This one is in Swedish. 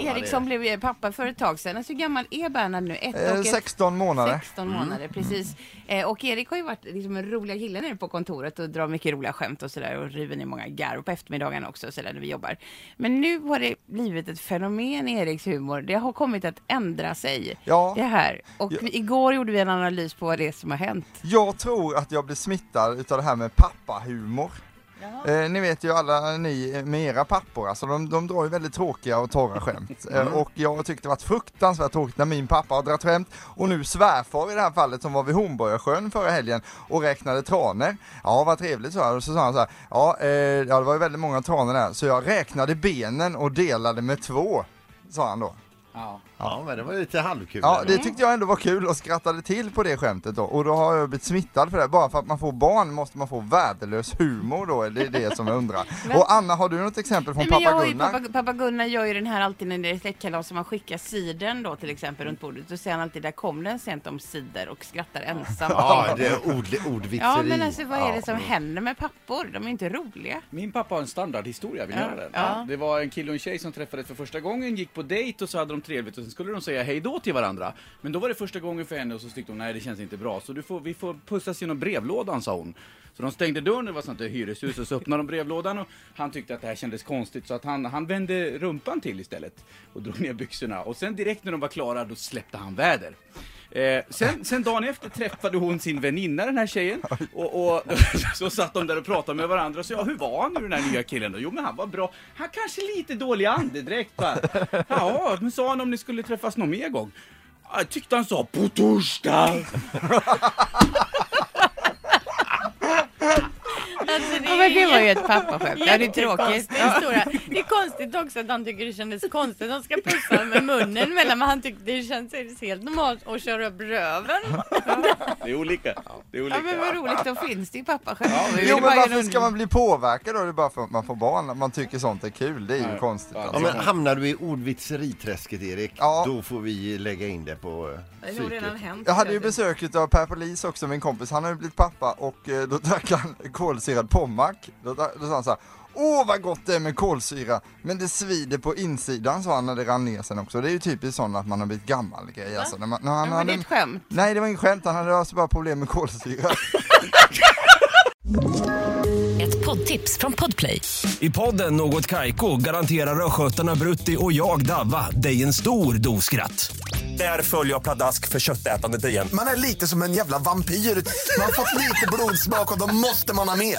Eriksson blev ju pappa för ett tag sedan. Alltså, hur gammal är Bernhard nu? Ett Eh, och ett, 16 månader. 16 månader, precis. Eh, och Erik har ju varit liksom en roliga killen nere på kontoret och drar mycket roliga skämt och sådär och river ner många garv på eftermiddagarna också så där när vi jobbar. Men nu har det blivit ett fenomen i Eriks humor. Det har kommit att ändra sig. Ja. Det här. Och Ja. igår gjorde vi en analys på vad det är som har hänt. Jag tror att jag blir smittad utav det här med pappahumor. Eh, ni vet ju alla ni med era pappor, alltså de, de drar ju väldigt tråkiga och torra skämt. Eh, och jag tyckte det var fruktansvärt tråkigt när min pappa har dragit skämt och nu svärfar i det här fallet som var vid Hornborgasjön förra helgen och räknade tranor. Ja vad trevligt så här. Och så sa han så här, ja, eh, ja det var ju väldigt många tranor där, så jag räknade benen och delade med två, sa han då. Ja. Ja, men det var lite halvkul. Ja, ändå. det tyckte jag ändå var kul och skrattade till på det skämtet då. Och då har jag blivit smittad för det. Bara för att man får barn måste man få värdelös humor då, det är det som jag undrar. Och Anna, har du något exempel från Nej, pappa Gunnar? pappa, pappa Gunnar gör ju den här alltid när det är släktkalas som man skickar sidern då till exempel runt bordet. Då säger han alltid där kom den sent om cider och skrattar ensam. Ja, det är ord, ordvitseri. Ja men alltså vad är det som Ja. händer med pappor? De är inte roliga. Min pappa har en standardhistoria, vill ni Ja, höra den? ja. Det var en kille och en tjej som träffades för första gången, gick på dejt och så hade de trevligt och sen skulle de säga hej då till varandra. Men då var det första gången för henne och så tyckte hon nej det känns inte bra så du får, vi får pussas genom brevlådan sa hon. Så de stängde dörren, det var sånt där hyreshus och så öppnade de brevlådan och han tyckte att det här kändes konstigt så att han, han vände rumpan till istället och drog ner byxorna och sen direkt när de var klara då släppte han väder. Eh, sen, sen dagen efter träffade hon sin väninna, den här tjejen, och, och så satt de där och pratade med varandra och sa, ja, hur var han nu den här nya killen då? Jo men han var bra, han kanske lite dålig andedräkt va? Ja, men sa han om ni skulle träffas någon mer gång? Ja, Jag tyckte han sa på torsdag. Alltså, det, Ja, men det var ju ett pappaskämt. Ja, det är tråkigt. Historia. Det är konstigt också att han tycker det kändes konstigt att han ska pussa med munnen mellan, men han tyckte det känns helt normalt att köra upp röven. Det är olika. Det är olika. Ja men vad roligt, då finns det ju pappaskämt. Vi Jo men varför ska man bli påverkad då? Det är bara för att man får barn, man tycker sånt är kul. Det är ju Nej. konstigt. Ja, Ja, Alltså. men hamnar du i ordvitseriträsket Erik, Ja. då får vi lägga in det på eh, Det har redan hänt. Jag hade ju besök av Per Polis också, min kompis. Han har ju blivit pappa och eh, då drack han kolsyrad Pommac. Då, då sa han så här. Åh vad gott det är med kolsyra, men det svider på insidan sa han när det rann ner sen också. Det är ju typiskt sånt att man har blivit gammal grej alltså. När man, när han men hade det är ett skämt. Nej det var inget skämt, han hade alltså bara problem med kolsyra. Ett poddtips från Podplay. I podden Något Kaiko garanterar östgötarna Brutti och jag, Davva, dig en stor dos skratt. Där följer jag pladask för köttätandet igen. Man är lite som en jävla vampyr. Man har fått lite blodsmak och då måste man ha mer.